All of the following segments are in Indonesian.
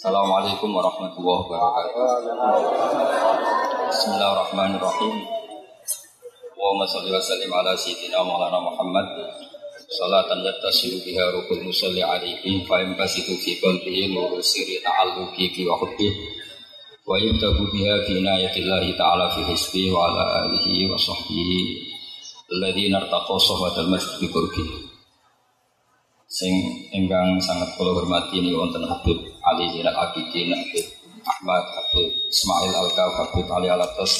Assalamualaikum warahmatullahi wabarakatuh. Bismillahirrahmanirrahim. Allahumma shalli wa sallim ala sayyidina Maulana Muhammad. Salatan yattasilu biha rukul musalli alaihi fa yambasitu fi qalbihi nuru sirri ta'alluqi bi wa wa yubtagu biha fi inayatillahi ta'ala fi hisbi wa ala alihi wa sahbihi alladhina irtaqaw sahwatal masjid bi sing enggang sangat kula hormati ini wonten Habib Ali Zainal Abidin, Habib Ahmad, Habib Ismail al Habib Ali Alatos,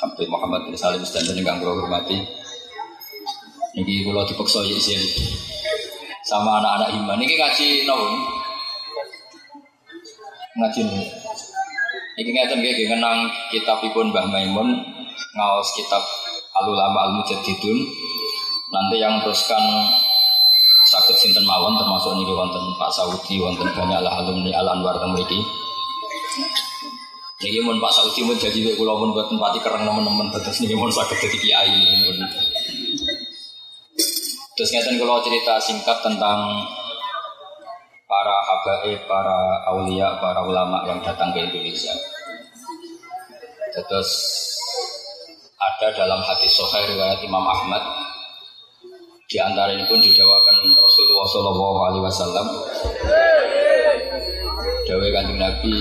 Habib Muhammad bin Salim dan enggang kula hormati. Niki kula dipaksa isin sama anak-anak iman. Niki ngaji naon? Ngaji nih. Niki ngeten nggih kenang kitabipun Mbah Maimun ngaos kitab Al-Ulama Al-Mujaddidun. Nanti yang teruskan sakit sinten mawon termasuk niki wonten Pak Saudi wonten banyak lah alumni Al Anwar teng mriki. Niki mun Pak Saudi mun jadi kula pun buat tempati kereng teman-teman terus niki mun sakit jadi kiai mun. Terus ngeten kula cerita singkat tentang para habaib, para aulia, para ulama yang datang ke Indonesia. Terus ada dalam hadis Sahih riwayat Imam Ahmad di antara ini pun didawakan Rasulullah Shallallahu Alaihi Wasallam. Dawe kanjeng Nabi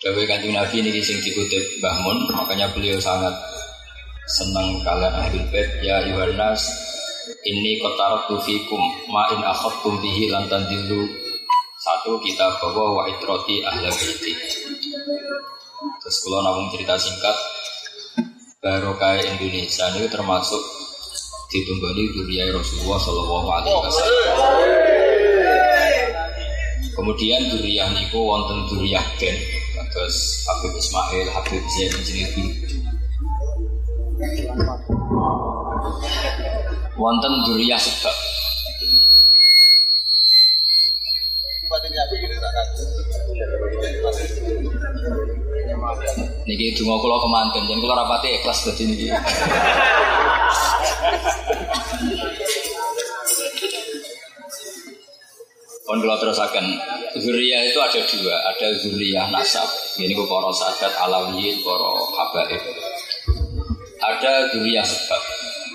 Dawe kanjeng Nabi ini sing dikutip Bahmun, makanya beliau sangat senang kalian ahli bait ya Yohanes ini kotarat fikum ma in akhadtum bihi lantan dilu satu kita bawa wa itroti ahla baiti. Terus kalau namun cerita singkat, barokah Indonesia ini termasuk ditunggani duriya Rasulullah Shallallahu Alaihi Wasallam. Kemudian duriah niku wonten duriah gen, terus Habib Ismail, Habib Zain Jenibi. Wonten duriah sebab Niki dungo kula kemanten, jen kula rapati ikhlas dadi niki. Pun kula terusaken, zuriyah itu ada dua, ada zuriyah nasab. Ini ku para sadat alawi, para habaib. Ada zuriyah sebab.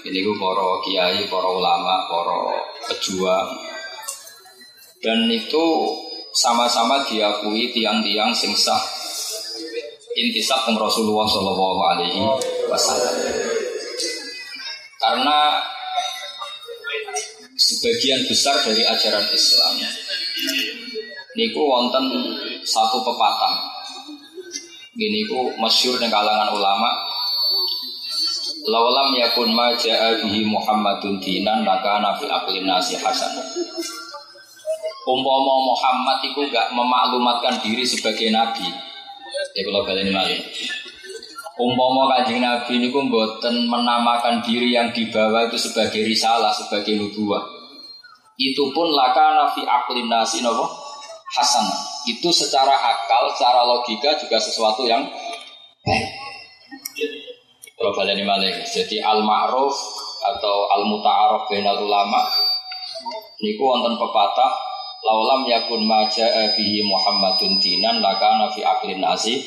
Ini ku para kiai, para ulama, para pejuang. Dan itu sama-sama diakui tiang-tiang sing sah intisab dengan Rasulullah Shallallahu Alaihi Wasallam. Karena sebagian besar dari ajaran Islam niku wonten satu pepatah gini ku masyur dengan kalangan ulama Lawalam yakun ma ja'a bihi Muhammadun dinan maka nabi aklin nasi hasan. Umpama Muhammad itu gak memaklumatkan diri sebagai nabi, Ya kalau kalian malih. Umpama kanjeng Nabi ini pun buatan menamakan diri yang dibawa itu sebagai risalah, sebagai nubuah. Itu pun laka nafi aklin nasi nopo hasan. Itu secara akal, secara logika juga sesuatu yang. Kalau kalian. Jadi al ma'ruf atau al muta'aruf bainal ulama niku wonten pepatah laulam yakun maja bihi Muhammadun dinan laka nafi aklin nasi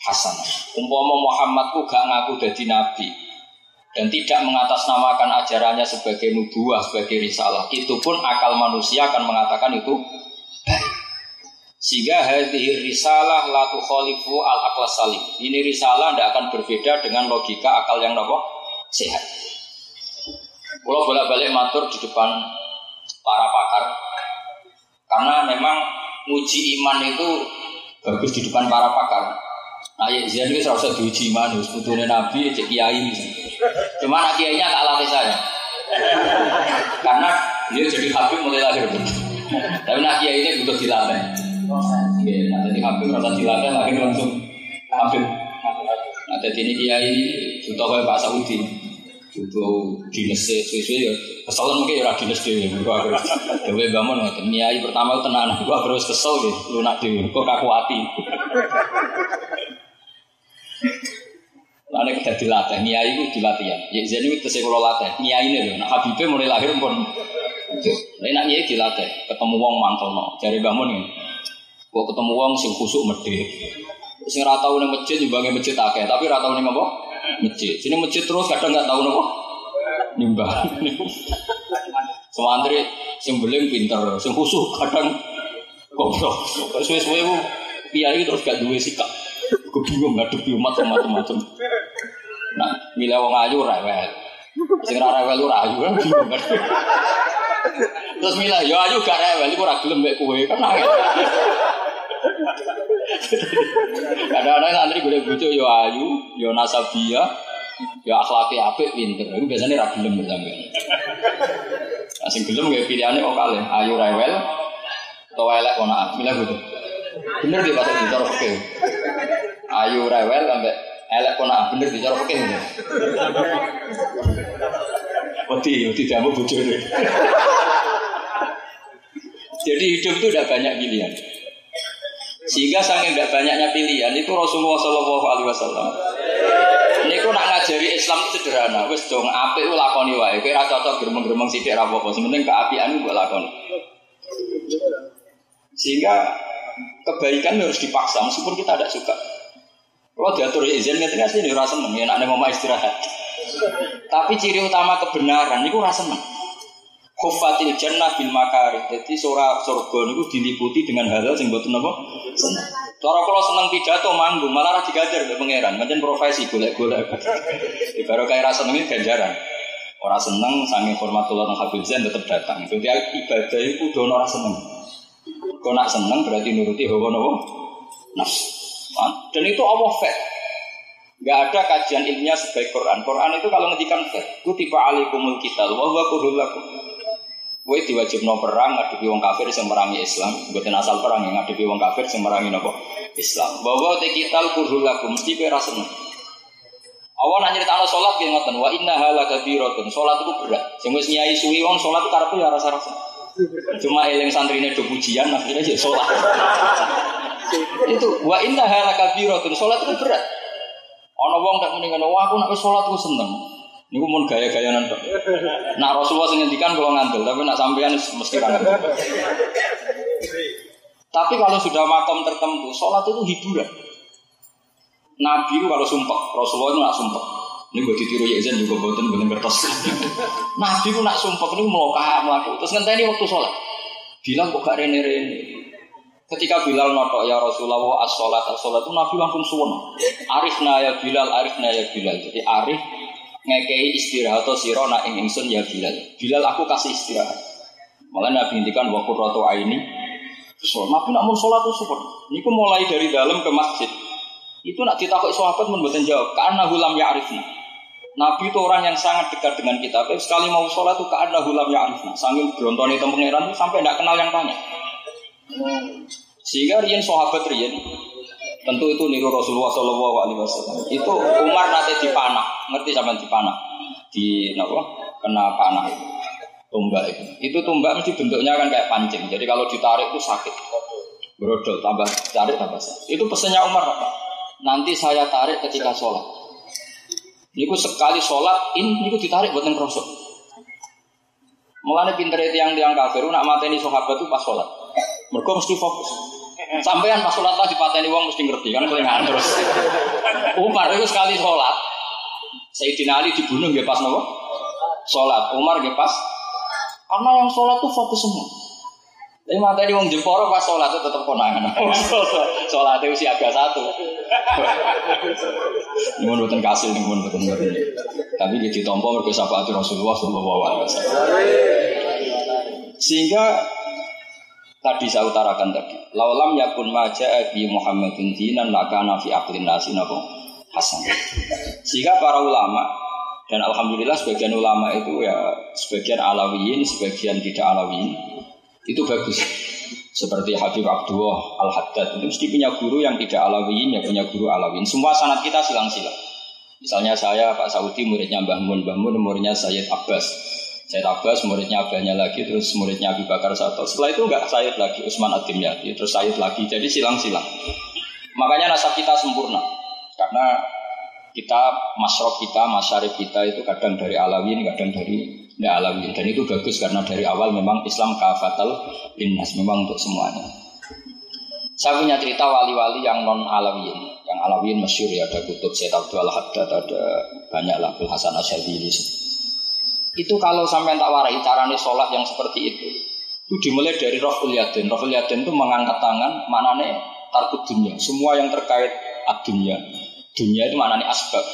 hasan. Umpama Muhammadku gak ngaku jadi nabi dan tidak mengatasnamakan ajarannya sebagai nubuah, sebagai risalah, itu pun akal manusia akan mengatakan itu Sehingga hadhihi risalah la tukhalifu al aqlas salim. Ini risalah tidak akan berbeda dengan logika akal yang nopo sehat. Kalau bolak-balik matur di depan para pakar karena memang uji iman itu bagus di depan para pakar. Nah, ya Zain itu serasa diuji iman, harus putunya Nabi, cek kiai. Cuma anak kiainya tak latih saya. Karena dia jadi habib mulai lahir. Tapi nak kiai ini butuh dilatih. Ya, nah jadi habib rasa dilatih lahir langsung habib. Nah jadi ini kiai butuh kayak Pak Saudi. Butuh dinas sesuai ya Kesel mungkin ya dinas dhewe. Gua harus dewe bangun ngoten. Niai pertama tenan gua terus kesel deh lunak dhewe. Kok kaku ati. Lan Mulane kita dilatih, niai itu dilatihan. Ya jadi itu saya kalau latih, niai ini loh. Nah Habibie mulai lahir pun. Nah nak niai dilatih, ketemu wong mantono, cari bangun ini. Kok ketemu wong sing khusuk medhe. Sing ora tau ning masjid nyumbange masjid akeh, tapi ora tau ning apa? Masjid. Sini masjid terus kadang nggak tahu nopo. Nyumbang. Semantri sing beling pinter, sing kadang goblok. Suwe-suwe kiai terus gak duwe sikap. Gue bingung ngadepi umat macam-macam. Nah, milih wong ayu rewel. Sing ora rewel ora ayu kan bingung kan. Terus milih ya ayu gak rewel iku ora gelem mek kowe kan. Kadang-kadang santri gue bojo ya ayu, ya nasabia, ya akhlaki apik pinter. Iku biasanya ra gelem sampe. Nah, sing gelem gak pilihane kok kalih, ayu rewel, atau elek kono milih bojo. Bener di pasal di fikih. Ayu rewel sampai elek kona bener di cara fikih. Wedi, wedi jamu bojone. Jadi hidup itu udah banyak pilihan. Sehingga saking tidak banyaknya pilihan itu Rasulullah Shallallahu Alaihi Wasallam. Ini aku nak ngajari Islam sederhana. Wes dong, apa itu lakoni wae. Kira cocok geremeng-geremeng sidik rapopo. Sementing itu buat lakoni. Sehingga kebaikan harus dipaksa meskipun kita tidak suka. Kalau diatur izin ngerti sih ini rasa seneng ya nak mau istirahat. Tapi ciri utama kebenaran itu rasa seneng. Khufatil jannah bil makari. Jadi surah surga itu diliputi dengan hal-hal yang buat apa? Seneng. Cara kalau seneng pidato manggung malah rasa digajar ke pangeran. Macam profesi golek-golek. Baru kayak rasa seneng ganjaran. Orang seneng sange hormatullah habib zain tetap datang. Jadi ibadah itu dono rasa seneng. Kau nak seneng berarti nuruti hawa nawa nafsu. Dan itu Allah fair. Gak ada kajian ilmiah sebaik Quran. Quran itu kalau ngedikan fair. tipe alikumul kita. Wah wah kurulakum. Gue diwajib no perang ngadepi wong kafir yang merangi Islam. Bukan asal perang yang ngadepi wong kafir yang merangi nopo Islam. Bahwa te kita kurulakum mesti kue rasa Awan nanya di tanah sholat yang ngoten. Wa inna halakabiratun. Sholat itu berat. Sing wis nyai suwi wong sholat itu karepku ya rasa-rasa. Cuma eling santrinya do pujian akhirnya ya sholat. itu wa inna halaka biratun sholat itu berat. Ono wong tak mendingan wah aku nak sholat aku seneng. Niku mun gaya-gaya nonton. Nak Rasulullah sing ngendikan kalau ngandel, tapi nak sampean mesti ra Tapi kalau sudah makom tertentu, sholat itu hiburan. Nabi itu kalau sumpah, Rasulullah itu nak sumpah. Ini gue ditiru Yazan juga buatan bener kertas. Nabi pun nak sumpah ini kahak melaku. Terus ini waktu sholat. Bilang kok gak rene rene. Ketika Bilal notok ya Rasulullah as sholat as sholat itu Nabi langsung suwon. Arifna ya Bilal, arifna ya Bilal. Jadi arif ngekei istirahat atau sirona ing ingsun ya Bilal. Bilal aku kasih istirahat. Malah Nabi ngendikan waktu roto ini. So, Nabi nak itu support. Ini mulai dari dalam ke masjid. Itu nak ditakut sahabat membuatkan jawab. Karena hulam ya arifna. Nabi itu orang yang sangat dekat dengan kita. Tapi sekali mau sholat itu keadaan hulam ya arifna. Sambil beronton itu pangeran sampai tidak kenal yang tanya. Sehingga Rian sahabat Rian tentu itu niru Rasulullah Shallallahu Alaihi Wasallam. Itu Umar nanti dipanah, ngerti sama dipanah di apa? Kena panah itu tumbak itu. Itu tumbak mesti bentuknya kan kayak pancing. Jadi kalau ditarik itu sakit. Brodol tambah tarik tambah sakit. Itu pesannya Umar apa? Nanti saya tarik ketika sholat. Niku sekali sholat, in niku ditarik buat yang krosok. Mulane pinter yang tiang kafir, nak mateni sahabat itu pas sholat. Mereka mesti fokus. Sampean pas sholat lah dipateni wong mesti ngerti, karena kelingan terus. Umar itu sekali sholat, Sayyidina Ali dibunuh dia pas nopo? Sholat. Umar dia pas. Karena yang sholat tuh fokus semua. Tapi mata ini wong jemporo pas sholat itu tetap konangan. sholat itu siaga satu. Ini bukan kasih, ini bukan bukan. Tapi dia tompo mereka Rasulullah Shallallahu Alaihi Wasallam. Sehingga tadi saya utarakan tadi, laulam yakun maja bi Muhammadin dinan maka nafi aklin nasi hasan. Sehingga para ulama dan alhamdulillah sebagian ulama itu ya sebagian alawiyin, sebagian tidak alawiyin itu bagus. Seperti Habib Abdullah Al-Haddad itu mesti punya guru yang tidak alawiin, ya punya guru alawiin. Semua sanat kita silang-silang. Misalnya saya Pak Saudi muridnya Mbah Mun, Mbah Mun muridnya Sayyid Abbas. Sayyid Abbas muridnya abahnya lagi, terus muridnya Abu Bakar Sato. Setelah itu enggak Sayyid lagi, Usman Adim ya, terus Sayyid lagi. Jadi silang-silang. Makanya nasab kita sempurna. Karena Kita masrok kita, masyarakat kita itu kadang dari alawin, kadang dari ya alawin. Dan itu bagus karena dari awal memang Islam kafatal linnas, memang untuk semuanya. Saya punya cerita wali-wali yang non alawin, yang alawin masyur ya ada kutub Syed Abdul Haddad, ada banyak lah Hasan Asyadili. Itu kalau sampai tak warai caranya sholat yang seperti itu, itu dimulai dari Raful Yadin. Raful Yadin itu mengangkat tangan, maknanya tarkut dunia. Semua yang terkait dunia. Dunia itu maknanya asbab.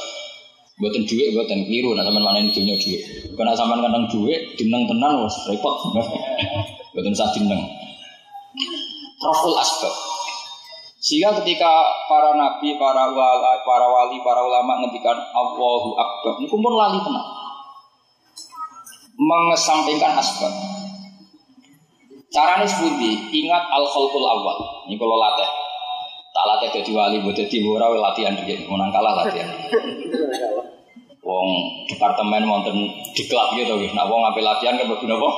Buatan duit, buatan keliru. Nah, sama maknanya dunia duit. Karena sama kadang duit, dineng tenan, was repot. buatan saat dineng. Raful asbab. Sehingga ketika para nabi, para wali, para wali, para ulama ngendikan Allahu Akbar, ini pun lali tenang mengesampingkan asbab. Caranya seperti ingat al khalqul awal. Ini kalau latih. Tak latih jadi wali, buat jadi ora latihan dia, menang kalah latihan. Wong departemen wonten diklat gitu gitu. Nah, wong ngambil latihan kan apa?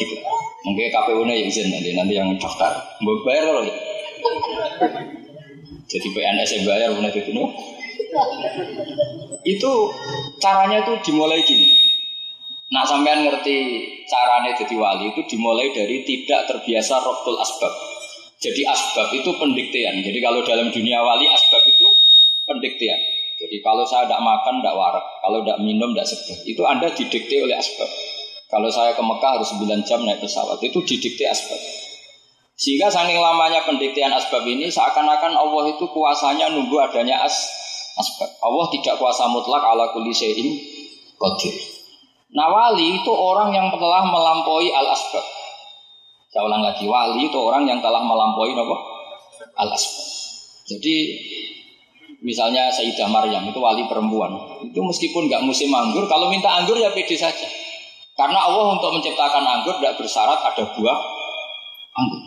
Diklat. Mungkin KPU-nya yang izin nanti, nanti yang daftar. Mau bayar kalau Jadi PNS yang bayar punya itu Itu caranya itu dimulai gini. Nah sampean ngerti caranya jadi wali itu dimulai dari tidak terbiasa rokul asbab. Jadi asbab itu pendiktean. Jadi kalau dalam dunia wali asbab itu pendiktean. Jadi kalau saya tidak makan tidak warak, kalau tidak minum tidak segar. Itu anda didikte oleh asbab. Kalau saya ke Mekah harus 9 jam naik pesawat itu didikte asbab. Sehingga saking lamanya pendiktean asbab ini seakan-akan Allah itu kuasanya nunggu adanya as asbab. Allah tidak kuasa mutlak ala kulli syai'in qadir. Nah wali itu orang yang telah melampaui al asbab. Saya ulang lagi, wali itu orang yang telah melampaui apa? Al asbab. Jadi misalnya Sayyidah Maryam itu wali perempuan. Itu meskipun nggak musim anggur, kalau minta anggur ya pede saja. Karena Allah untuk menciptakan anggur tidak bersyarat ada buah anggur.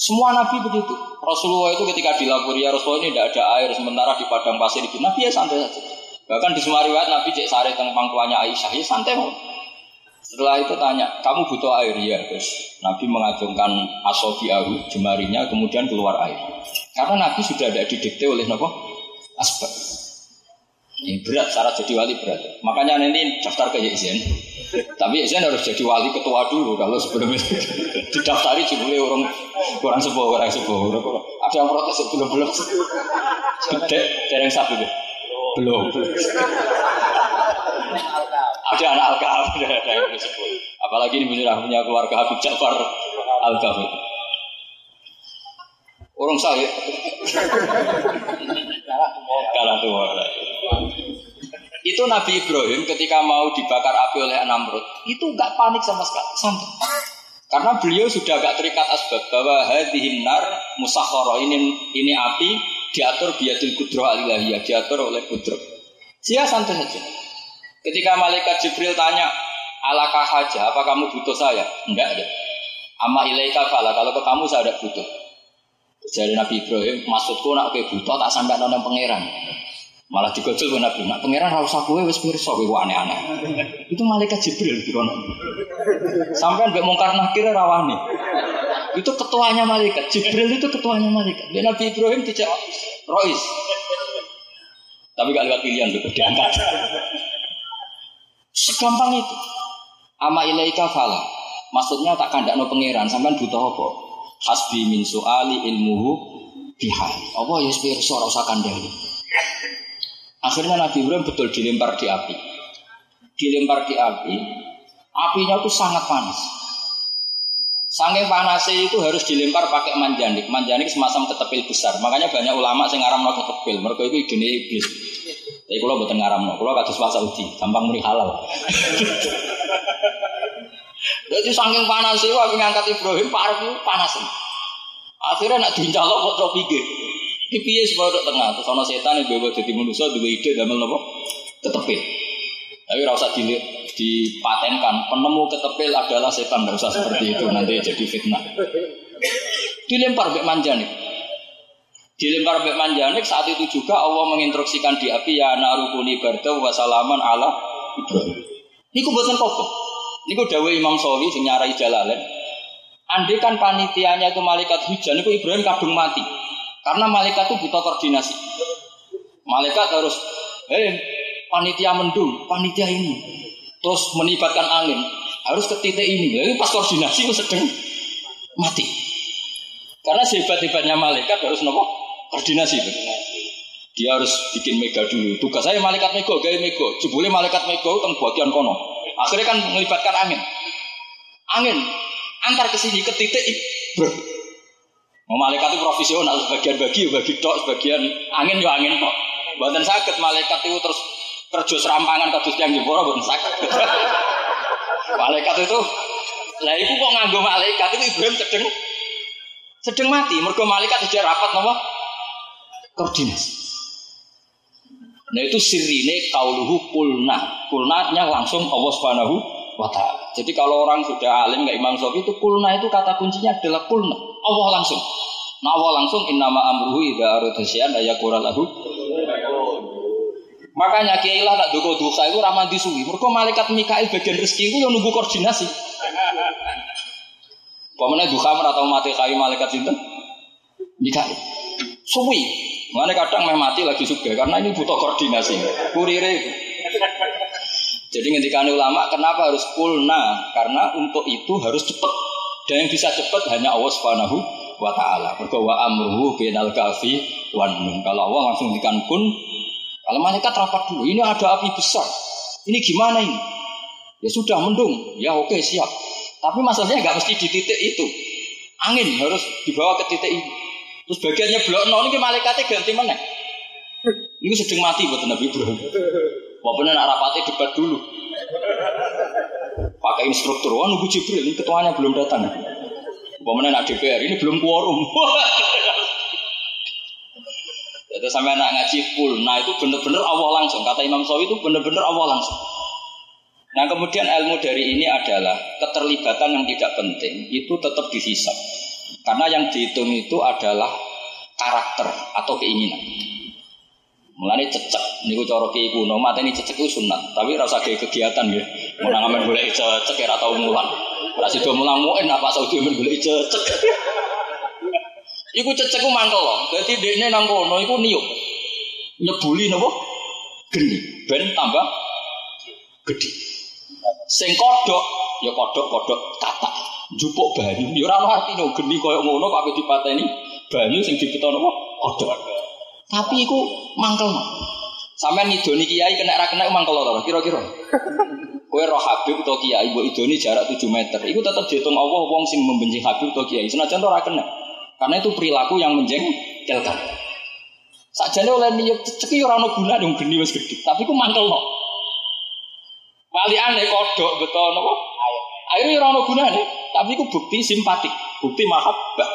Semua nabi begitu. Rasulullah itu ketika dilapuri ya Rasulullah ini tidak ada air sementara di padang pasir itu Nabi ya santai saja. Bahkan di semua riwayat Nabi cek sare tentang pangkuannya Aisyah, ya santai mau. Setelah itu tanya, kamu butuh air ya? Terus Nabi mengacungkan asofi aru jemarinya, kemudian keluar air. Karena Nabi sudah ada didikte oleh Nabi asbab. Ini berat, syarat jadi wali berat. Makanya nanti daftar ke Yezen. Tapi Yezen harus jadi wali ketua dulu kalau sebelum itu didaftari jumlah orang kurang sebuah orang sebuah ada yang protes sebelum belum. Dereng sapi deh. Belum. Ada anak Al-Kahf, ada yang disebut. Apalagi ini sudah punya keluarga Habib Ja'far Al-Kahf. Orang saya. Kalah tua. Itu Nabi Ibrahim ketika mau dibakar api oleh Namrud, itu nggak panik sama sekali, santai. Karena beliau sudah agak terikat asbab bahwa hadhihin nar musakhara ini ini api diatur biadil kudroh alilahiyah, diatur oleh kudroh. Sia santai saja. Ketika malaikat Jibril tanya, alakah haja, apa kamu butuh saya? Enggak ada. Amma ilaika fala, kalau ke kamu saya ada butuh. Jadi Nabi Ibrahim, maksudku nak ke butuh tak sampai nonton pangeran. Malah digojol ke Nabi, nak pangeran harus aku wes pirsa kowe aneh-aneh. Itu malaikat Jibril kono. Sampai mbek mungkar nakir rawani. Itu ketuanya malaikat. Jibril itu ketuanya malaikat. Dan Nabi Ibrahim tidak Rois. Tapi gak lewat pilihan itu diangkat. Segampang itu. Ama ilaika fala. Maksudnya tak no pangeran sampean butuh apa? Hasbi min suali ilmuhu bihal. Apa ya pirsa ora usah kandhani. Akhirnya Nabi Ibrahim betul dilempar di api. Dilempar di api, apinya itu sangat panas. Saking panasnya itu harus dilempar pakai manjanik. Manjanik semacam ketepil besar. Makanya banyak ulama yang ngaram no ketepil. Mereka itu ide iblis. Tapi kalau buatan ngaram no, kalau kados puasa uji, gampang muni halal. Jadi saking panas itu aku ngangkat Ibrahim parah itu panas. Akhirnya nak diincalo kok pikir. Iki piye supaya tengah terus ana setan yang bawa jadi manusia dua ide damel napa? Ketepil. Tapi rasa dilihat dipatenkan penemu ketepil adalah setan usah seperti itu nanti jadi fitnah. Dilempar bek manjanik. Dilempar bek manjanik saat itu juga Allah menginstruksikan di api ya narukuni barda wasalaman ala Ibrahim. Ini buatan pokok ini dawe Imam Sawi sing nyarai jalalen Andai kan panitianya itu malaikat hujan itu Ibrahim kadung mati. Karena malaikat itu butuh koordinasi. Malaikat harus, eh panitia mendung, panitia ini. Terus menibatkan angin, harus ke titik ini. Jadi pas koordinasi sedang mati. Karena sehebat-hebatnya malaikat harus nopo koordinasi. Dia harus bikin mega dulu. Tugas saya malaikat mega, gaya mega. Jebule malaikat mega tentang bagian kono. Akhirnya kan melibatkan angin. Angin antar ke sini ke titik. Mau malaikat itu profesional, sebagian bagi, bagi tok, sebagian angin ya angin kok. Buatan sakit malaikat itu terus kerja serampangan kados yang jebora buatan sakit. malaikat itu, lah itu kok nganggo malaikat itu Ibrahim sedang sedang mati. Mergo malaikat sudah rapat nopo koordinasi. Nah itu sirine kauluhu kulna. Kulnanya langsung Allah Subhanahu wa taala. Jadi kalau orang sudah alim nggak Imam Syafi'i itu kulna itu kata kuncinya adalah kulna. Allah langsung. Nah Allah langsung innama amruhu idza arada syai'an ayakura lahu. Makanya kiai lah tak duko dosa itu ramah disuwi. Mereka malaikat Mikail bagian rezeki itu yang nunggu koordinasi. Pemene duha atau mati kai malaikat sinten? Mikail. Suwi. Mana kadang meh mati lagi juga karena ini butuh koordinasi. Kurire. Jadi ngendikan ulama kenapa harus kulna? Karena untuk itu harus cepat. Dan yang bisa cepat hanya Allah Subhanahu wa taala. Mergo wa amruhu bainal kafi wan. Kalau Allah langsung ngendikan kun kalau malaikat rapat dulu, ini ada api besar. Ini gimana ini? Ya sudah mendung. Ya oke siap. Tapi masalahnya nggak mesti di titik itu. Angin harus dibawa ke titik ini. Terus bagiannya blok nol ini malaikatnya ganti mana? Ini sedang mati buat Nabi Ibrahim. Walaupun nak rapatnya debat dulu. Pakai instruktur, wah nunggu Jibril, ini ketuanya belum datang. Walaupun nak DPR, ini belum quorum. Jadi sampai anak ngaji full, nah itu benar-benar Allah langsung. Kata Imam Sawi itu benar-benar Allah langsung. Nah kemudian ilmu dari ini adalah keterlibatan yang tidak penting itu tetap dihisap. Karena yang dihitung itu adalah karakter atau keinginan. Mulane cecek niku cara ki kuno mateni cecek itu sunat, tapi rasa kayak kegiatan ya. Mau ngamen boleh cecek ya tau mulan. Ora sida mulang muin apa Saudi men golek cecek. Iku cecek ku mangkel loh. Dadi dekne nang kono iku niup. Nyebuli napa? Geni, ben tambah gede. Sing kodok ya kodok-kodok katak. Jupuk banyu. Ya ora ono artine geni koyo ngono kok ape dipateni banyu sing dibeto napa? Kodok. Tapi iku mangkel. Sampai ngidoni kiai kena ra kena mangkel to kira-kira. Kowe roh Habib atau kiai mbok idoni jarak 7 meter. Iku tetap dihitung Allah wong sing membenci Habib atau kiai. Senajan ora kena. Karena itu perilaku yang menjengkelkan. Sakjane oleh niat ceki ora ono guna dong geni wis gede, tapi ku mangkel no. Wali aneh kodok nopo? Air. Air ora ono gunane, tapi ku bukti simpatik, bukti mahabbah.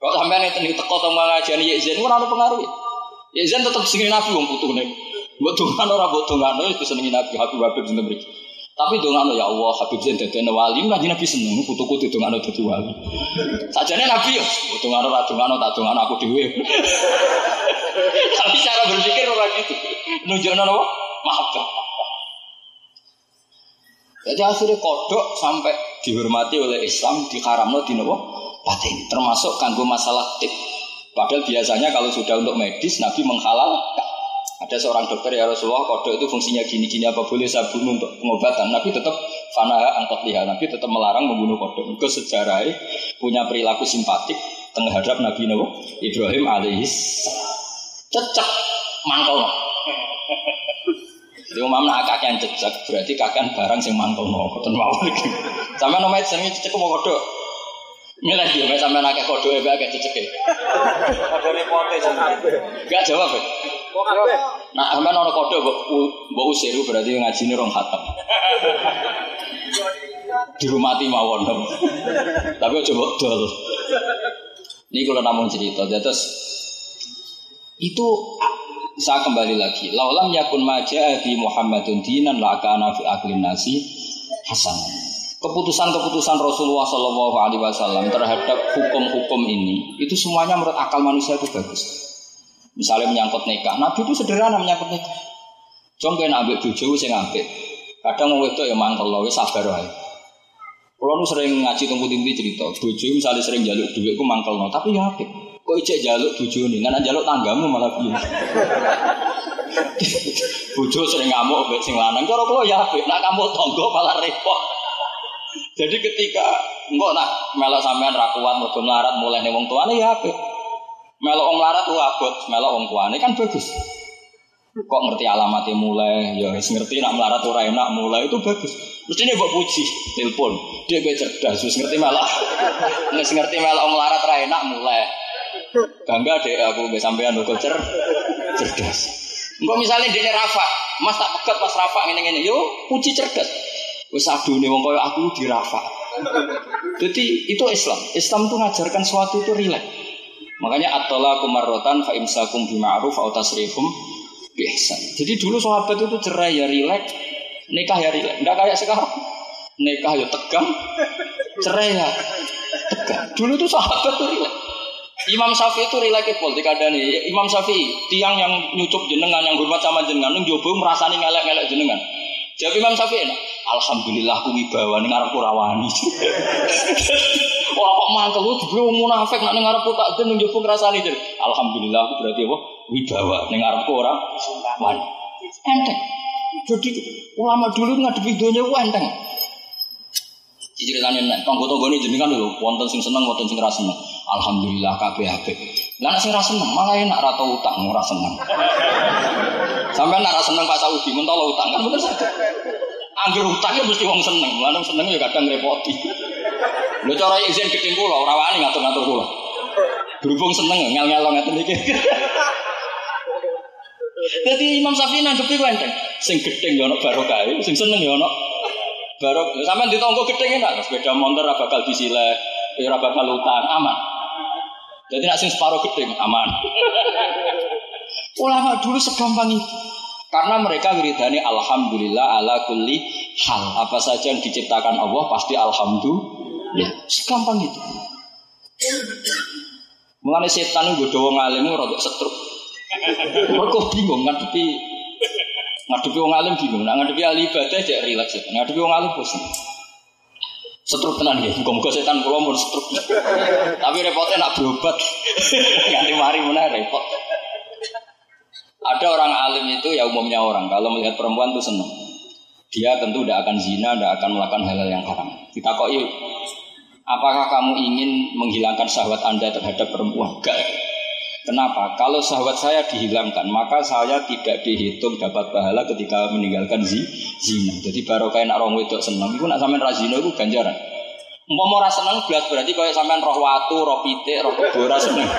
Kok sampean ngeten iki teko teng ngajani Yezen ora ono pengaruh. Yezen tetep sing nabi wong putune. Mbok dongan ora mbok dongano wis senengi nabi Habib Habib sinten mriki. Tapi dongano ya Allah Habib Zain dadi wali kanjeng Nabi seneng putuku didongano dadi wali. Sajane Nabi yo dongano ora dongano tak dongano aku dhewe. Tapi cara berpikir ora gitu. Nunjukno napa? Mahabbah. Jadi akhirnya kodok sampai dihormati oleh Islam di karamno di nopo termasuk kanggo masalah tip. Padahal biasanya kalau sudah untuk medis Nabi menghalalkan. Ada seorang dokter ya Rasulullah kodok itu fungsinya gini-gini apa boleh saya bunuh untuk pengobatan. Nabi tetap fanaha angkat lihat. Nabi tetap melarang membunuh kodok. Itu sejarah punya perilaku simpatik terhadap Nabi Nabi Ibrahim alaihis. Cecek mangkol. Jadi umam nak kakean cecek berarti kakean barang sing mangkol no. Koten mawon iki. Sampe nomor sing cecek mau kodok. Milih dia, sampe nakek kodok e agak cecek. Kodone pote sing. Enggak jawab ya. Nah, sampe ono kodok mbok mbok usir berarti ngajine rong khatam. Dirumati mawon. Tapi aja mbok dol. Ini kalau namun cerita, terus itu saya kembali lagi. Laulam yakun maja di Muhammadun dinan la kana fi aklin nasi hasan. Keputusan-keputusan Rasulullah Shallallahu Alaihi Wasallam terhadap hukum-hukum ini itu semuanya menurut akal manusia itu bagus. Misalnya menyangkut nikah, Nabi itu sederhana menyangkut nikah. Contoh yang ambil saya ngambil. Kadang mau itu ya mangkel loh, sabar wae. Kalau sering ngaji tunggu tinggi cerita, bojo misalnya sering jaluk duit, aku mangkel no, tapi ya apik. Kok ijek jaluk bojone, ngan jaluk tanggamu malah piye. Bojo sering ngamuk mbek sing lanang, cara kula ya apik, nak kamu tangga malah repot. Jadi ketika engkau nak melok sampean ra kuat mergo melarat mulai wong tuane ya apik. Melok wong larat ku abot, melok wong tuane kan bagus. Kok ngerti alamatnya mulai, ya wis ngerti nak melarat ora enak mulai itu bagus. Mesti ini mbok puji, telepon. Dia gue cerdas, wis ngerti malah. Wis ngerti melok wong larat ora enak mulai. Bangga deh aku mbek sampean kok cer cerdas. Engko misalnya dene Rafa, Mas tak pegat pas Rafa ngene-ngene, yo puji cerdas. Wis adune wong koyo aku di Rafa. Jadi itu Islam. Islam itu ngajarkan sesuatu itu rileks. Makanya at-talaqu marratan fa imsakum bima'ruf aw tasrifum biihsan. Jadi dulu sahabat itu cerai ya rileks, nikah ya rileks. Enggak kayak sekarang. Nikah ya tegang, cerai ya tegang. Dulu tuh sahabat tuh rileks. Imam Syafi'i itu rileks pol nih. Imam Syafi'i tiang yang nyucuk jenengan yang hormat sama jenengan nung jowo merasani ngelek-ngelek jenengan. Jadi Imam Syafi'i enak. Alhamdulillah aku wibawa ning ngarepku rawani. Wah kok mangkel lu wong munafik nek ning ngarepku tak den njupuk ngrasani jadi. Alhamdulillah aku berarti apa? Wibawa ning ngarepku ora wani. Enteng. Jadi ulama dulu ngadepi dunia ku enteng. Ceritanya nek tonggo-tonggone jenengan lho wonten sing seneng wonten sing seneng. Alhamdulillah kabeh apik. Lah nek sing ra seneng malah enak ra tau utang ora seneng. Sampai nak seneng Pak Saudi, mun utang kan bener saja. Angger utangnya mesti wong seneng, lanang seneng ya kadang repoti. Lho cara izin gedeng kula ora wani ngatur-ngatur kula. Berhubung seneng ngel-ngelo ngeten iki. Jadi Imam Syafi'i nanggepi ku enteng. Sing gedeng ya ono barokah, sing seneng ya ono barok. Sampeyan ditonggo gedeng enak, sepeda motor ora bakal disile, ora bakal utang, aman. Jadi nak sing separuh gedeng aman. Ulama dulu segampang itu. Karena mereka wiridani alhamdulillah ala kulli hal. Apa saja yang diciptakan Allah pasti alhamdulillah. Segampang itu. Mengenai setan itu gue wong alim rada setruk. Mereka bingung ngadepi ngadepi wong alim bingung. Nah ngadepi ahli ibadah aja rileks. Ngadepi wong alim bosan. Setruk tenan ya, muga setan kula mun setruk. Tapi repotnya nak berobat. Ganti mari mana repot. Ada orang alim itu ya umumnya orang kalau melihat perempuan itu senang. Dia tentu tidak akan zina, tidak akan melakukan hal-hal yang haram. Kita kok yuk, apakah kamu ingin menghilangkan syahwat anda terhadap perempuan? Enggak. Kenapa? Kalau syahwat saya dihilangkan, maka saya tidak dihitung dapat pahala ketika meninggalkan zina. Jadi baru kayak nak orang wedok senang, itu nak sampean razina itu ganjaran. Umpama ora seneng belas berarti kaya sampean roh watu, roh pitik, roh kebora seneng.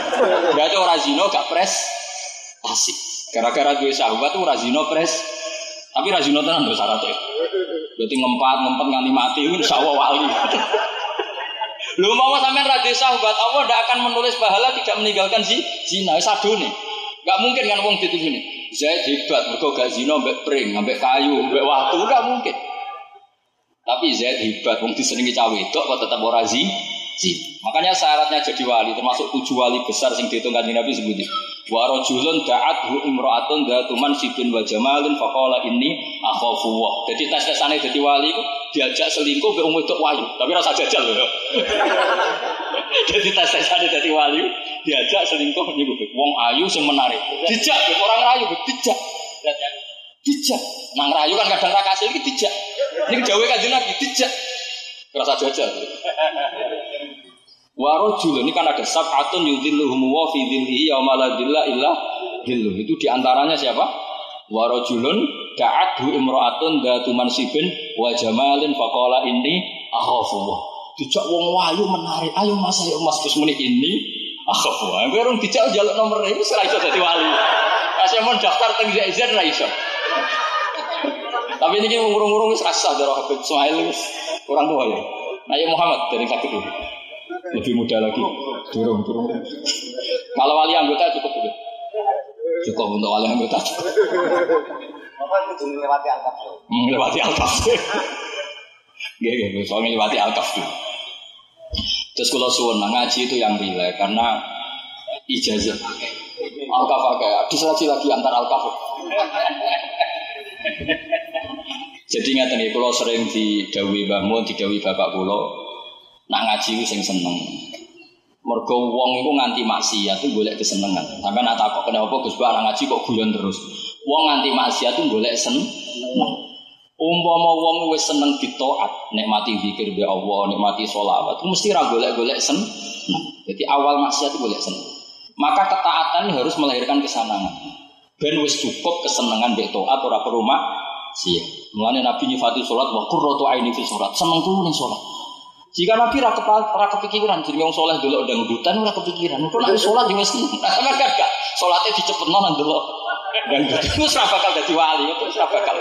Berarti ora zina gak pres asik. Gara-gara gue sahabat tuh razino pres. Tapi razino tenan lho syaratnya. Berarti ngempat, ngempet nganti mati insya wali. Lu mau sampean radhi sahabat Allah tidak akan menulis pahala tidak meninggalkan si zina sadu nih. Gak mungkin kan wong itu sini. Zaid hebat, mereka gak zina ambek pring, ambek kayu, ambek waktu, gak mungkin. Tapi Zaid hebat, wong disenengi cawe itu kok tetap ora zi. Makanya syaratnya jadi wali termasuk tujuh wali besar sing dihitung Nabi sebutin. Wa rajulun da'at hu imra'atun dzatu mansibin wa jamalin faqala inni akhafu wa. Jadi tes-tesane dadi wali diajak selingkuh be wong wedok wayu, tapi rasa jajal lho. Jadi tes-tesane dadi wali diajak selingkuh niku wong ayu sing menarik. Dijak orang rayu dijak. Dijak. Nang rayu kan kadang ra kasil iki dijak. Ning jawe kanjeng Nabi dijak. Rasa jajal. Warojul ini kan ada sab'atun yudhilluhum wa fi dhillihi yauma la dhilla illa. Itu di antaranya siapa? Warojulun da'adhu imra'atun datu mansibin wa jamalin faqala ini akhafu Dijak wong wayu menarik, ayo mas ayo mas terus muni ini akhafu Allah. Kowe rung dijak jaluk nomor ini ora iso dadi wali. Kasih mau daftar teng ZZ ra iso. Tapi ini ngurung-ngurung wis rasa darah Habib kurang tua ya. Nah ya Muhammad dari sakit ini lebih muda lagi. Turun, turun. Kalau wali anggota cukup udah. Cukup untuk wali anggota. Melewati alkaf. Melewati alkaf. Gak, gak, soalnya melewati alkaf tuh. Terus kalau suwon ngaji itu yang rileks karena ijazah. Alkaf pakai, diselagi lagi antar alkaf. Jadi ingat nih, kalau sering di Dawi Mbah di Dawi Bapak Pulau, Nak ngaji sing seneng. Mergo wong iku nganti maksiat tuh golek kesenengan. Sampai nak takok kenapa Gus Ba ngaji kok guyon terus. Wong nganti maksiat tuh golek seneng. Umpama wong wis seneng ditaat, nikmati zikir be Allah, nikmati sholawat, mesti ra golek-golek seneng. Jadi awal maksiat itu golek seneng. Maka ketaatan harus melahirkan kesenangan. Ben wis cukup kesenangan be taat ora perlu maksiat. Mulane Nabi nyifati salat wa qurratu aini fi salat. Seneng tuh ning salat. Jika Nabi ra ora kepikiran jadi wong saleh delok dangdutan ora kepikiran. Kok nek salat yo mesti. Sampe gak gak salate dicepetno nang delok dangdutan. Wis ora bakal dadi wali, ora bakal.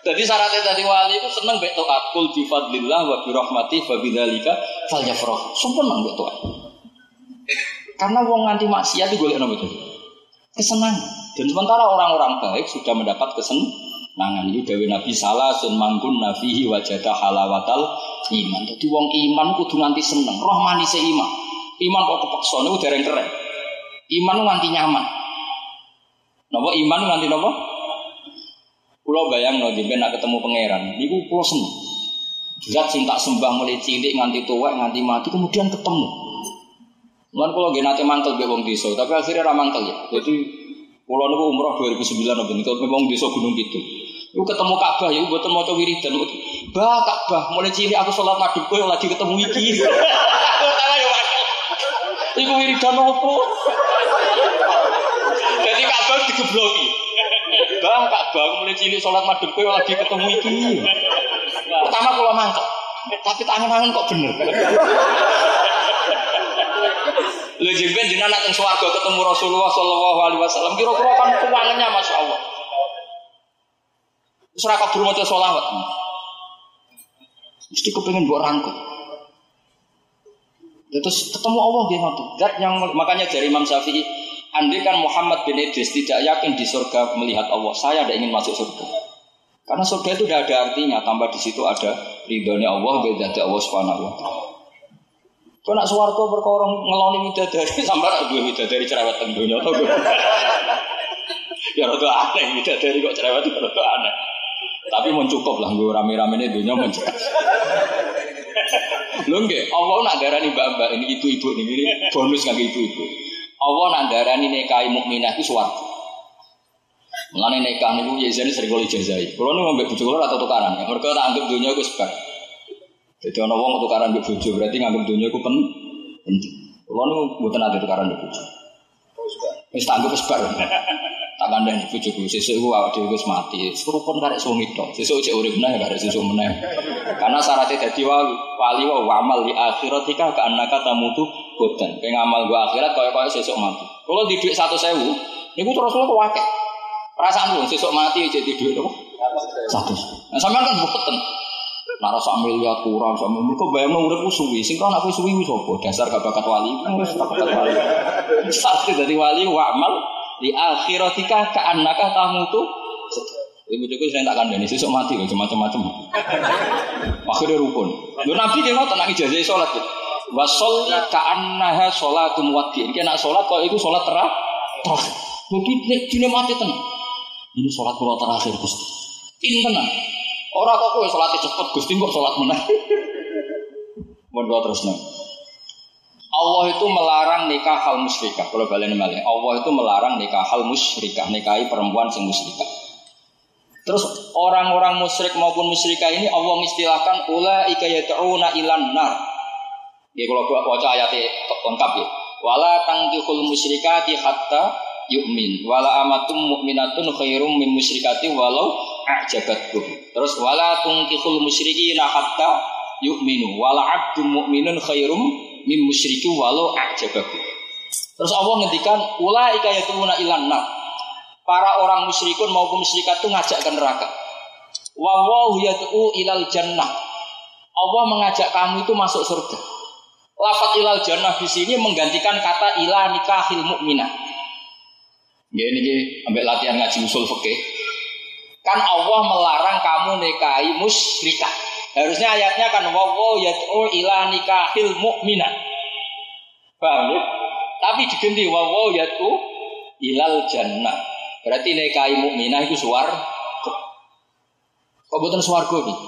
Jadi syaratnya tadi wali itu seneng mbek taat kul fadlillah wa bi rahmati fa bidzalika falyafrah. Sumpah nang mbek taat. Karena wong nganti maksiat itu golek nopo itu? Kesenangan. Dan sementara orang-orang baik sudah mendapat kesenangan. Ini Dewi Nabi salah sun mangkun nafihi wajada halawatal iman. Jadi wong iman kudu nganti seneng, roh manis iman. Iman kok kepeksa niku dereng keren. Iman nganti nyaman. Napa iman nganti napa? Kulo bayang no jemben nak ketemu pangeran, niku kulo seneng. Zat sing tak sembah mulai cilik nganti tua nganti mati kemudian ketemu. Mulane kula nggih nate mangkel mbek wong desa, tapi akhirnya ra mangkel ya. Jadi kula niku umroh 2009 napa niku wong desa Gunung Kidul. Iku ketemu Ka'bah ya mboten maca wiridan. Bah Ka'bah mulai cilik aku sholat madhep kowe lagi ketemu iki. Ya. Iku wiridan opo? Jadi Ka'bah digebloki. Bah Ka'bah mulai cilik sholat madhep kowe lagi ketemu iki. Pertama kula mangkel. Tapi tangan-tangan kok bener. Lho jemben jenengan nang swarga ketemu Rasulullah sallallahu alaihi wasallam kira-kira kan keuangannya Masya Allah. Surah kabur maca sholawat. Mesti kepengen buat rangkut. Terus ketemu Allah dia waktu. Dat yang makanya dari Imam Syafi'i, andai kan Muhammad bin Idris tidak yakin di surga melihat Allah, saya tidak ingin masuk surga. Karena surga itu tidak ada artinya, tambah di situ ada ridhonya Allah, beda Allah subhanahu wa taala. Kau nak suwargo berkorong ngeloni dari sampai nak dua dari cerewet tentunya Ya rada aneh dari kok cerewet rada aneh. Tapi mau cukup lah gue rame-rame ini dunia mau Lho nggih, Allah nak darani mbak-mbak ini ibu-ibu nih ini bonus kanggo ibu-ibu. Allah nak darani nikahi mukminah itu swarga. Mulane nikah niku ya jadi sering jazai. Kalau nu ngambil bojo kula atau tukaran. Ya mereka tak anggap dunia iku sebab. Jadi ana wong tukaran mbek bojo berarti nganggap dunia iku penting. Kalau nu ate tukaran mbek bojo. Wis tak anggap sebab. Tak kandhani bojoku sesuk iku awak dhewe wis mati serupun karek suami tok sesuk cek urip meneh karek sesuk meneh karena syaratnya dadi wali wali wa amal di akhiratika ka annaka tamutu bodan pengen ngamal gua akhirat kaya-kaya sesuk mati kalau di dhuwit 1000 niku terus lu akeh perasaan lu sesuk mati jadi dhuwit apa 100 nah sampean kan boten Nara sak miliar kurang sak miliar. Kok bayangno uripku suwi. Sing kan aku suwi wis apa? Dasar gak bakat wali. Wis bakat wali. Sakti dadi wali wa amal di akhiratika ka'annaka tamutu Ibu cukup saya tak kandani, sesuk mati loh, macam-macam. Akhirnya rukun. Lu nabi dia ngotot nak sholat gitu. Wasol ka'annaha sholatum wadi. Ini nak sholat kok itu sholat terah terakhir. Jadi ini mati tenang. Ini sholat kalau terakhir gusti. Tenang. Orang kok kue sholatnya cepet gusti kok sholat menang. Mau terus nih. Allah itu melarang nikah hal musyrikah. Kalau kalian malah, Allah itu melarang nikah hal musyrikah, nikahi perempuan sing musyrikah. Terus orang-orang musyrik maupun musyrikah ini Allah mengistilahkan ula ikayatuna ilan nar. Ya kalau gua baca ayatnya lengkap ya. Wala tangkihul musyrikati hatta yu'min. Wala amatum mu'minatun khairum min musyrikati walau a'jabatkum. Terus wala tungkihul musyrikina hatta yu'minu. Wala abdum mu'minun khairum mim musyriku walau a'jabaku. Terus Allah ngendikan ulaika yatumuna ilan. Para orang musyrikun maupun musyrikat itu ngajak ke neraka. Wa wahu ilal jannah. Allah mengajak kamu itu masuk surga. Lafat ilal jannah di sini menggantikan kata ila nikahil mukminah. Ya ini ambil latihan ngaji usul fikih. Kan Allah melarang kamu nikahi musyrikat. Harusnya ayatnya kan wawo yad'u ila nikahil mu'minah. Paham ya? Tapi diganti wawo yad'u ilal jannah. Berarti nikahi mukminah itu suar. Kok bukan suarga nih?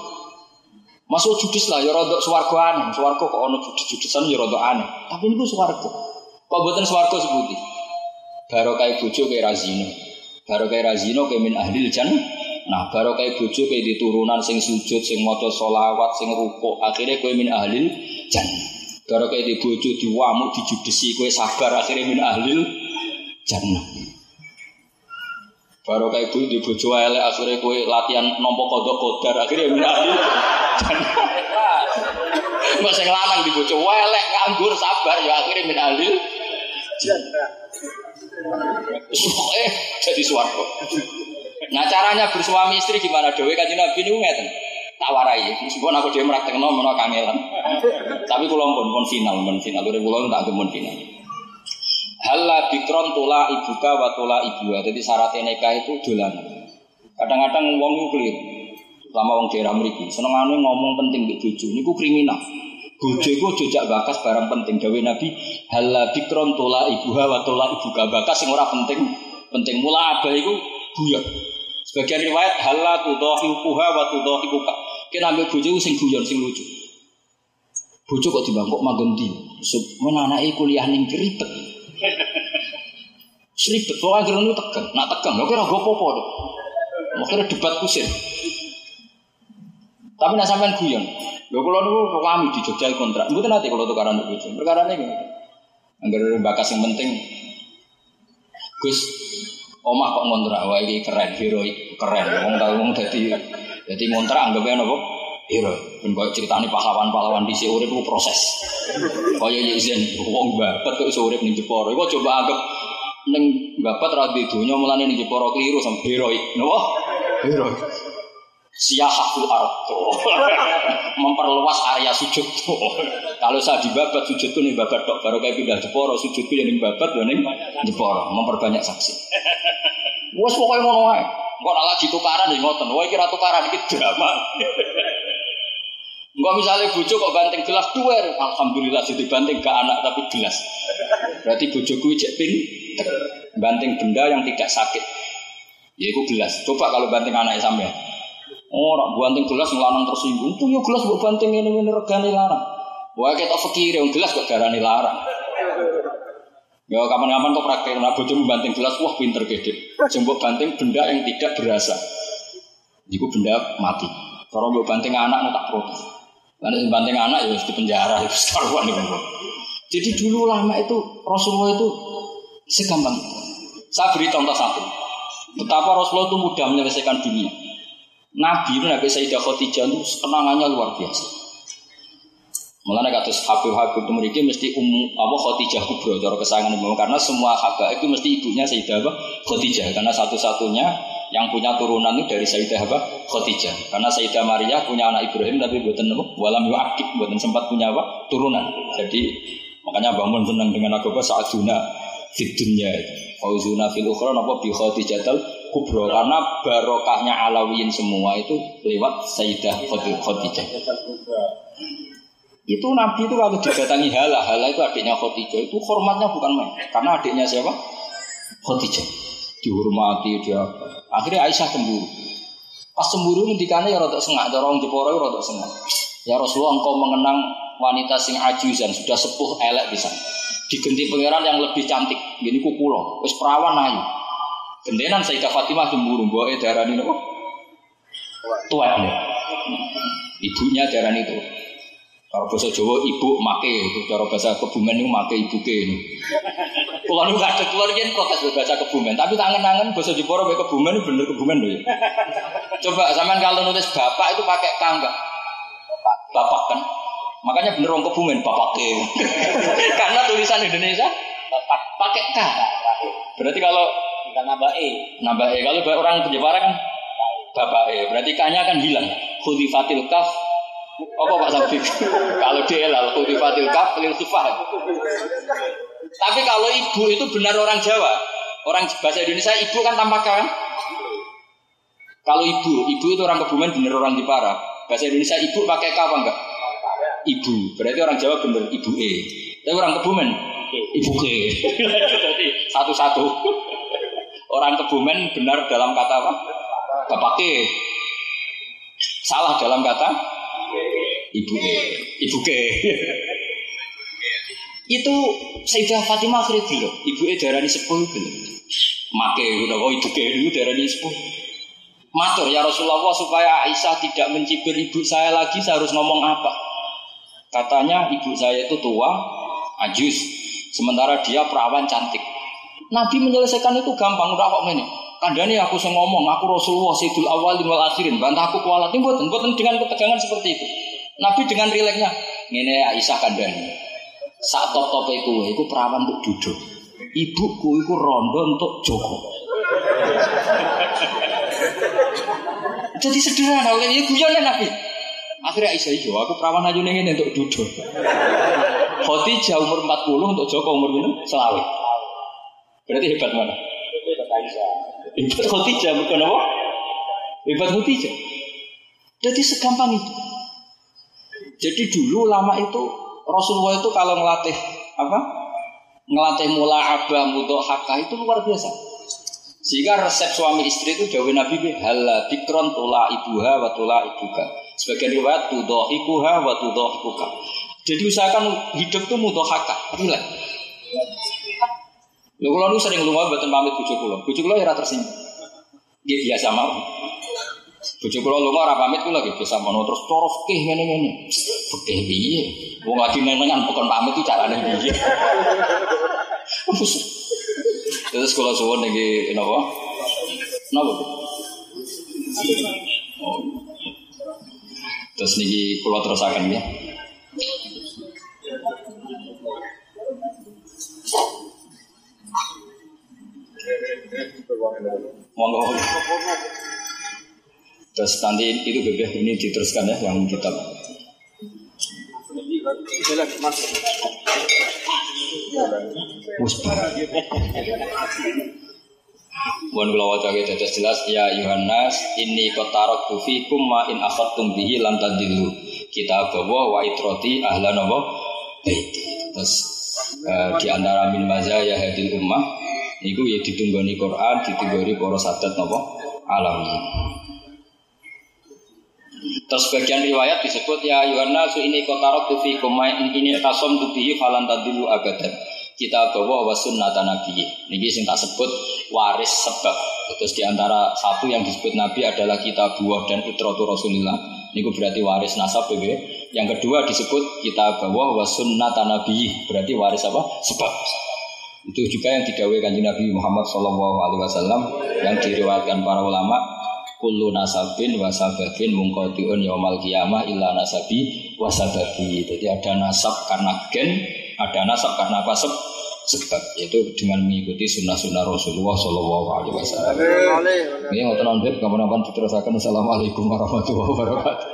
Masuk judes lah, ya rodok swargo aneh. Swargo kok ono judes-judesan ya rodok aneh. Tapi ini swargo. Kok buatan swargo sebuti? Baru kayak bojo kayak razino. Baru kayak razino kayak min ahli jan. Nah, baru kayak bojo kayak di turunan sing sujud, sing moco solawat, sing ruko. Akhirnya kayak min ahli jan. Baru kayak di bojo diwamuk, dijudesi, kayak sabar. Akhirnya min ahli jannah. Baru kayak ibu di bojo elek akhirnya kue latihan nompo kodok kodar akhirnya min ahli Mbak sing lanang di bojo elek nganggur sabar ya akhirnya min ahli eh jadi suaraku. Nah caranya bersuami istri gimana Dewi kaji Nabi ini ngeten. Tak warai, meskipun aku dia meraktek no mono kangelan. Tapi kalau pun pun final, pun final. Udah pulau tak pun final. Halla bikron tula ibuka wa tula ibu. Jadi syaratnya nikah itu dolanan. Kadang-kadang wong itu keliru. Lama wong daerah mriki, senengane ngomong penting di bojo. Niku kriminal. Bojo iku jejak bakas barang penting. Dawe Nabi, halla bikron tula ibuha wa tula ibuka. Bakas sing ora penting, penting mula abah iku guyon. Sebagian riwayat tudahi uha wa tudahi buka. Kena ambil bojo sing guyon sing lucu. Bojo kok dibangkok manggon ndi? Mun anake kuliah ning ribet. Seribet, pokoknya akhirnya itu tegang. Nak tegang, lo kira gue popo deh. Kira debat kusir. Tapi nak sampean guyon. Lo kalau dulu kami di Jogja kontrak. Gue nanti kalau tukaran untuk bojo. Perkara ini gini. Angger bakas yang penting. Gus, omah kok ngontrak. Wah ini keren, heroik, keren. Wong tahu wong jadi jadi ngontrak anggapnya nopo hero. Dan kau ceritanya pahlawan-pahlawan di urip itu proses. Kaya Yezen, wong babat kok iso urip ning Jepara. Iku coba anggap ning babat ra di donya mulane ning Jepara keliru sama heroik. Napa? Heroik. Siyahul arto memperluas area sujud kalau saya di babat sujudku nih babat tok. Baru kayak pindah Jepara sujudku yang babat ya nih Jepara memperbanyak saksi. Wes pokoknya ngono wae kok lagi tukaran ya ngoten. Wae kira tukaran iki drama. Enggak misalnya bojo kok banting gelas dua, alhamdulillah jadi banting ke anak tapi gelas. Berarti bojoku cek pin banting benda yang tidak sakit. Ya itu gelas. Coba kalau banting anak sampai. Oh, rak banting gelas ngelanang tersinggung. Tuh ya gelas buat banting ini ini regane larang. Wah kita fakir yang gelas kok darani larang. Ya kapan-kapan kok praktek nah bojo banting gelas wah pinter gede. Jembok banting benda yang tidak berasa. Iku benda mati. Kalau mau banting anak tak protes. Karena banting anak ya di penjara, itu sekarang nih Jadi dulu lama itu Rasulullah itu segampang. Saya beri contoh satu. Betapa Rasulullah itu mudah menyelesaikan dunia. Nabi itu Nabi Sayyidah Khadijah itu kenangannya luar biasa. Mulanya kata Habib Habib itu mereka mesti umum apa Khadijah kubro cara kesayangan umum karena semua habaib itu mesti ibunya Sayyidah Khadijah karena satu-satunya yang punya turunan itu dari Sayyidah apa? Khadijah. Karena Sayyidah Maria punya anak Ibrahim tapi buatan apa? Walam yu'akib, buatan sempat punya apa? Turunan. Jadi makanya bangun senang dengan agama saat dunia fit dunya. Fauzuna fil ukhra apa bi Khadijatal kubro karena barokahnya alawiyin semua itu lewat Sayyidah Khadijah. Itu Nabi itu kalau didatangi Hala, Hala itu adiknya Khadijah. Itu hormatnya bukan main. Karena adiknya siapa? Khadijah. Dihormati dia akhirnya Aisyah cemburu. Pas cemburu ngendikane ya rodok sengak. Dorong Jepara ya rodok sengak. Ya Rasulullah engkau mengenang wanita sing ajuzan. Sudah sepuh elek bisa digenti pangeran yang lebih cantik. Gini kukulo. Wis perawan ayu gendenan Sayyidah Fatimah cemburu mbok darani nopo tuwek ibunya darani itu kalau bahasa Jawa ibu make itu cara bahasa kebumen itu make ibu ke ini. Kalau nu ada keluar kan protes bahasa kebumen, tapi tangan-tangan bahasa Jepara pakai kebumen bener kebumen loh ya. Coba zaman kalau nulis bapak itu pakai kangga, bapak kan. Makanya bener orang kebumen bapak ke. Karena tulisan Indonesia bapak pakai k. Berarti kalau kita nambah e, nambah e. Kalau orang Jepara kan bapak e. Berarti k-nya kan hilang. Khudifatil kaf apa Pak Sabdi? kalau dia lalu kultifatil kaf lil sifat. Tapi kalau ibu itu benar orang Jawa, orang bahasa Indonesia ibu kan tanpa kan? Kalau ibu, ibu itu orang Kebumen benar orang Jepara. Bahasa Indonesia ibu pakai K apa enggak? Ibu. Berarti orang Jawa benar ibu E. Tapi orang Kebumen ibu K. Jadi satu-satu. Orang Kebumen benar dalam kata apa? Bapak K. Salah dalam kata ibu e, ibu ke. itu Sayyidah Fatimah akhirnya dulu, ibu e darani sepuh dulu. Make udah kok ibu ke dulu darani sepuh. Matur ya Rasulullah supaya Aisyah tidak mencibir ibu saya lagi saya harus ngomong apa? Katanya ibu saya itu tua, ajus, sementara dia perawan cantik. Nabi menyelesaikan itu gampang, udah kok ini. Kandani aku saya ngomong, aku Rasulullah Sayyidul Awalin wal Akhirin, bantah aku kualat. Ini buatan, buatan dengan ketegangan seperti itu. Nabi dengan rileknya, ini Aisyah kandani. Saat top top itu, itu perawan untuk duduk. Ibuku itu rondo untuk Joko. Jadi sederhana, ya guyon Nabi. Akhirnya Aisyah itu, aku perawan aja nih untuk duduk. Khotijah umur 40 untuk Joko umur ini selawe. Berarti hebat mana? Hebat Aisyah. Hebat Khotijah bukan apa? Hebat Khotijah. Jadi segampang itu. Jadi dulu lama itu Rasulullah itu kalau ngelatih apa? Ngelatih mula abah mudohaka itu luar biasa. Sehingga resep suami istri itu jauh Nabi hala dikron tula ibuha wa tula ibuka. Sebagian riwayat tudohikuha wa tudohikuka. Jadi usahakan hidup itu mudohaka, rilek. Lho kula nu sering lunga mboten pamit bojo kula. Bojo kula ya ora tersinggung. Nggih biasa mau. Bojo kula lunga ora pamit kula nggih biasa mau terus cara fikih ngene-ngene. Fikih piye? Wong lagi nenengan bukan pamit itu carane piye? Terus kalau suwon lagi kenapa? Kenapa? Oh. Terus niki pulau terusakan ya. Monggo. Terus nanti itu bebek ini diteruskan ya yang kitab. Musbah. Wan kula waca dados jelas ya Yohanes ini kotarok fikum ma in akhadtum bihi lam tadillu. Kita bawa wa itroti ahlan apa? Baiti. Terus eh, di antara min mazaya hadil ummah niku ya ditunggoni Quran, ditunggoni para sadat napa? Alami. Terus bagian riwayat disebut ya Yohanes ini kotarok fikum ma in ini tasom bihi falan tadillu abadan kita bawa wa sunnata nabi. Ini sing tak sebut waris sebab. Terus di antara satu yang disebut nabi adalah kita buah dan itratu rasulillah. Ini berarti waris nasab ya. Yang kedua disebut kita bawa wa sunnata nabi. Berarti waris apa? Sebab. Itu juga yang didawai kanji Nabi Muhammad Shallallahu Alaihi Wasallam yang diriwayatkan para ulama kullu nasabin wasababin mungkotiun yaumal kiamah illa nasabi wasababi. Jadi ada nasab karena gen, ada nasab karena apa sebab yaitu dengan mengikuti sunnah-sunnah Rasulullah Shallallahu Alaihi Wasallam. Ini tenang deh, kamu nampak diterusakan. Assalamualaikum warahmatullahi wabarakatuh.